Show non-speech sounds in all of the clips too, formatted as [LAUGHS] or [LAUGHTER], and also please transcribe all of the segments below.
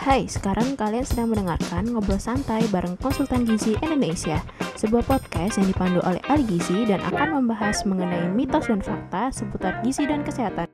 Hai, sekarang kalian sedang mendengarkan Ngobrol Santai bareng Konsultan Gizi Indonesia, sebuah podcast yang dipandu oleh ahli gizi dan akan membahas mengenai mitos dan fakta seputar gizi dan kesehatan.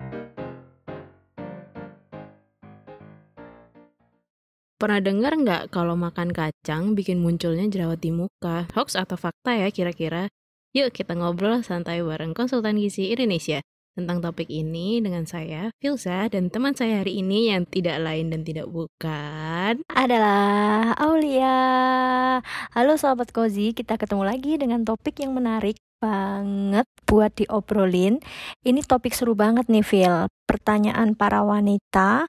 Pernah dengar nggak kalau makan kacang bikin munculnya jerawat di muka? Hoax atau fakta ya kira-kira? Yuk kita ngobrol santai bareng Konsultan Gizi Indonesia tentang topik ini dengan saya, Filsa, dan teman saya hari ini yang tidak lain dan tidak bukan adalah Aulia. Halo sahabat Kozi, kita ketemu lagi dengan topik yang menarik banget buat diobrolin. Ini topik seru banget nih, Phil. Pertanyaan para wanita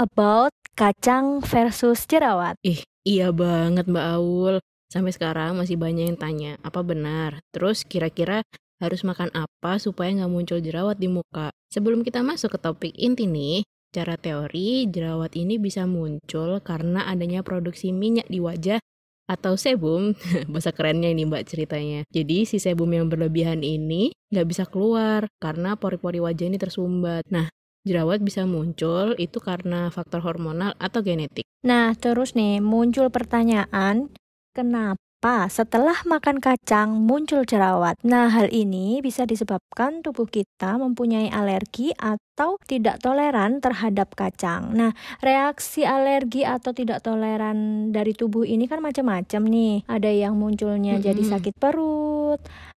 about kacang versus jerawat. Ih, iya banget Mbak Aul. Sampai sekarang masih banyak yang tanya, apa benar? Terus kira-kira harus makan apa supaya nggak muncul jerawat di muka. Sebelum kita masuk ke topik inti nih, cara teori jerawat ini bisa muncul karena adanya produksi minyak di wajah atau sebum, [LAUGHS] bahasa kerennya ini mbak ceritanya. Jadi si sebum yang berlebihan ini nggak bisa keluar karena pori-pori wajah ini tersumbat. Nah, jerawat bisa muncul itu karena faktor hormonal atau genetik. Nah, terus nih muncul pertanyaan, kenapa apa setelah makan kacang muncul jerawat? Nah, hal ini bisa disebabkan tubuh kita mempunyai alergi atau tidak toleran terhadap kacang. Nah, reaksi alergi atau tidak toleran dari tubuh ini kan macam-macam nih. Ada yang munculnya mm -hmm. jadi sakit perut,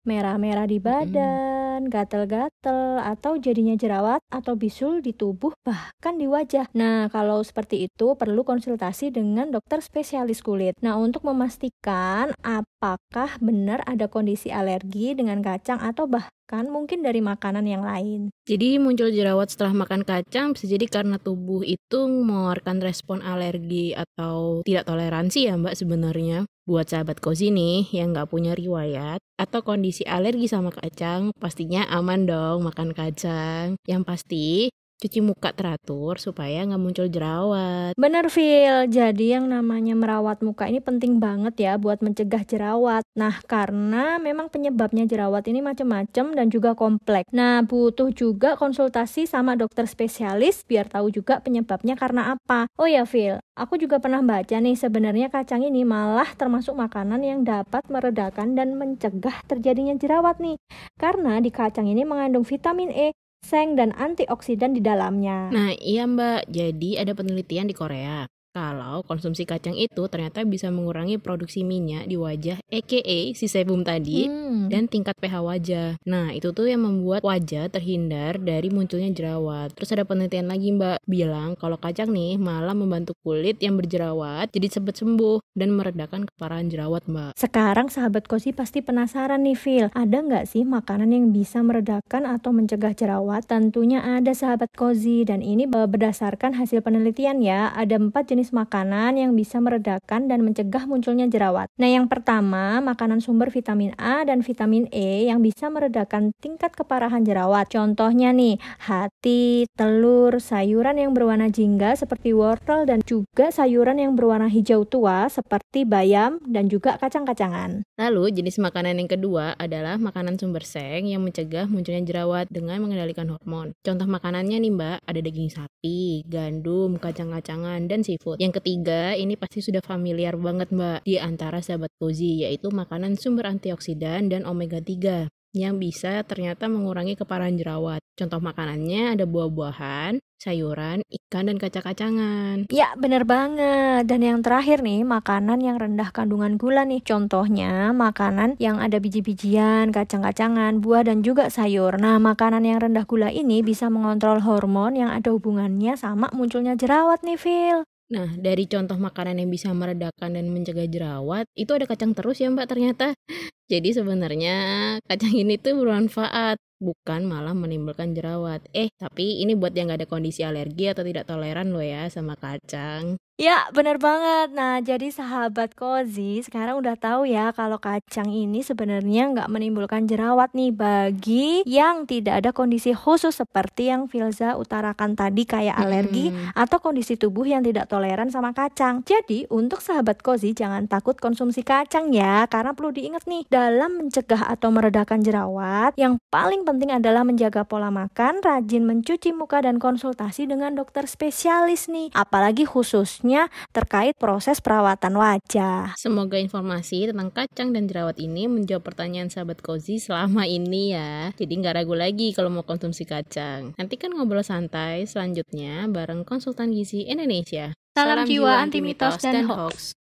merah-merah di badan, gatel-gatel, atau jadinya jerawat atau bisul di tubuh bahkan di wajah. Nah, kalau seperti itu perlu konsultasi dengan dokter spesialis kulit. Nah, untuk memastikan apakah benar ada kondisi alergi dengan kacang atau bahkan mungkin dari makanan yang lain. Jadi muncul jerawat setelah makan kacang bisa jadi karena tubuh itu mengeluarkan respon alergi atau tidak toleransi ya mbak sebenarnya. Buat sahabat kozi nih yang nggak punya riwayat atau kondisi alergi sama kacang, pastinya aman dong makan kacang. Yang pasti cuci muka teratur supaya nggak muncul jerawat. Bener Phil, jadi yang namanya merawat muka ini penting banget ya buat mencegah jerawat. Nah karena memang penyebabnya jerawat ini macam-macam dan juga kompleks. Nah butuh juga konsultasi sama dokter spesialis biar tahu juga penyebabnya karena apa. Oh ya Phil, aku juga pernah baca nih sebenarnya kacang ini malah termasuk makanan yang dapat meredakan dan mencegah terjadinya jerawat nih. Karena di kacang ini mengandung vitamin E seng dan antioksidan di dalamnya. Nah, iya Mbak. Jadi ada penelitian di Korea kalau konsumsi kacang itu ternyata bisa mengurangi produksi minyak di wajah aka si sebum tadi hmm. dan tingkat pH wajah. Nah, itu tuh yang membuat wajah terhindar dari munculnya jerawat. Terus ada penelitian lagi Mbak bilang kalau kacang nih malah membantu kulit yang berjerawat jadi cepat sembuh dan meredakan keparahan jerawat Mbak. Sekarang sahabat kosi pasti penasaran nih Phil, ada nggak sih makanan yang bisa meredakan atau mencegah jerawat? Tentunya ada sahabat kozi dan ini berdasarkan hasil penelitian ya. Ada empat jenis jenis makanan yang bisa meredakan dan mencegah munculnya jerawat. Nah, yang pertama, makanan sumber vitamin A dan vitamin E yang bisa meredakan tingkat keparahan jerawat. Contohnya nih, hati, telur, sayuran yang berwarna jingga seperti wortel dan juga sayuran yang berwarna hijau tua seperti bayam dan juga kacang-kacangan. Lalu, jenis makanan yang kedua adalah makanan sumber seng yang mencegah munculnya jerawat dengan mengendalikan hormon. Contoh makanannya nih, Mbak, ada daging sapi, gandum, kacang-kacangan, dan seafood tersebut. Yang ketiga, ini pasti sudah familiar banget Mbak di antara sahabat cozy, yaitu makanan sumber antioksidan dan omega 3 yang bisa ternyata mengurangi keparahan jerawat. Contoh makanannya ada buah-buahan, sayuran, ikan, dan kacang-kacangan. Ya, bener banget. Dan yang terakhir nih, makanan yang rendah kandungan gula nih. Contohnya, makanan yang ada biji-bijian, kacang-kacangan, buah, dan juga sayur. Nah, makanan yang rendah gula ini bisa mengontrol hormon yang ada hubungannya sama munculnya jerawat nih, Phil. Nah, dari contoh makanan yang bisa meredakan dan mencegah jerawat, itu ada kacang terus ya Mbak ternyata. [LAUGHS] Jadi sebenarnya kacang ini tuh bermanfaat, bukan malah menimbulkan jerawat. Eh, tapi ini buat yang gak ada kondisi alergi atau tidak toleran loh ya sama kacang. Ya, bener banget. Nah, jadi sahabat Kozi sekarang udah tahu ya kalau kacang ini sebenarnya nggak menimbulkan jerawat nih bagi yang tidak ada kondisi khusus seperti yang Filza utarakan tadi kayak alergi hmm. atau kondisi tubuh yang tidak toleran sama kacang. Jadi, untuk sahabat Kozi jangan takut konsumsi kacang ya, karena perlu diingat nih, dalam mencegah atau meredakan jerawat, yang paling penting adalah menjaga pola makan, rajin mencuci muka dan konsultasi dengan dokter spesialis nih. Apalagi khusus khususnya terkait proses perawatan wajah. Semoga informasi tentang kacang dan jerawat ini menjawab pertanyaan sahabat Kozi selama ini ya. Jadi nggak ragu lagi kalau mau konsumsi kacang. Nanti kan ngobrol santai selanjutnya bareng konsultan gizi Indonesia. Salam, jiwa anti mitos dan hoax.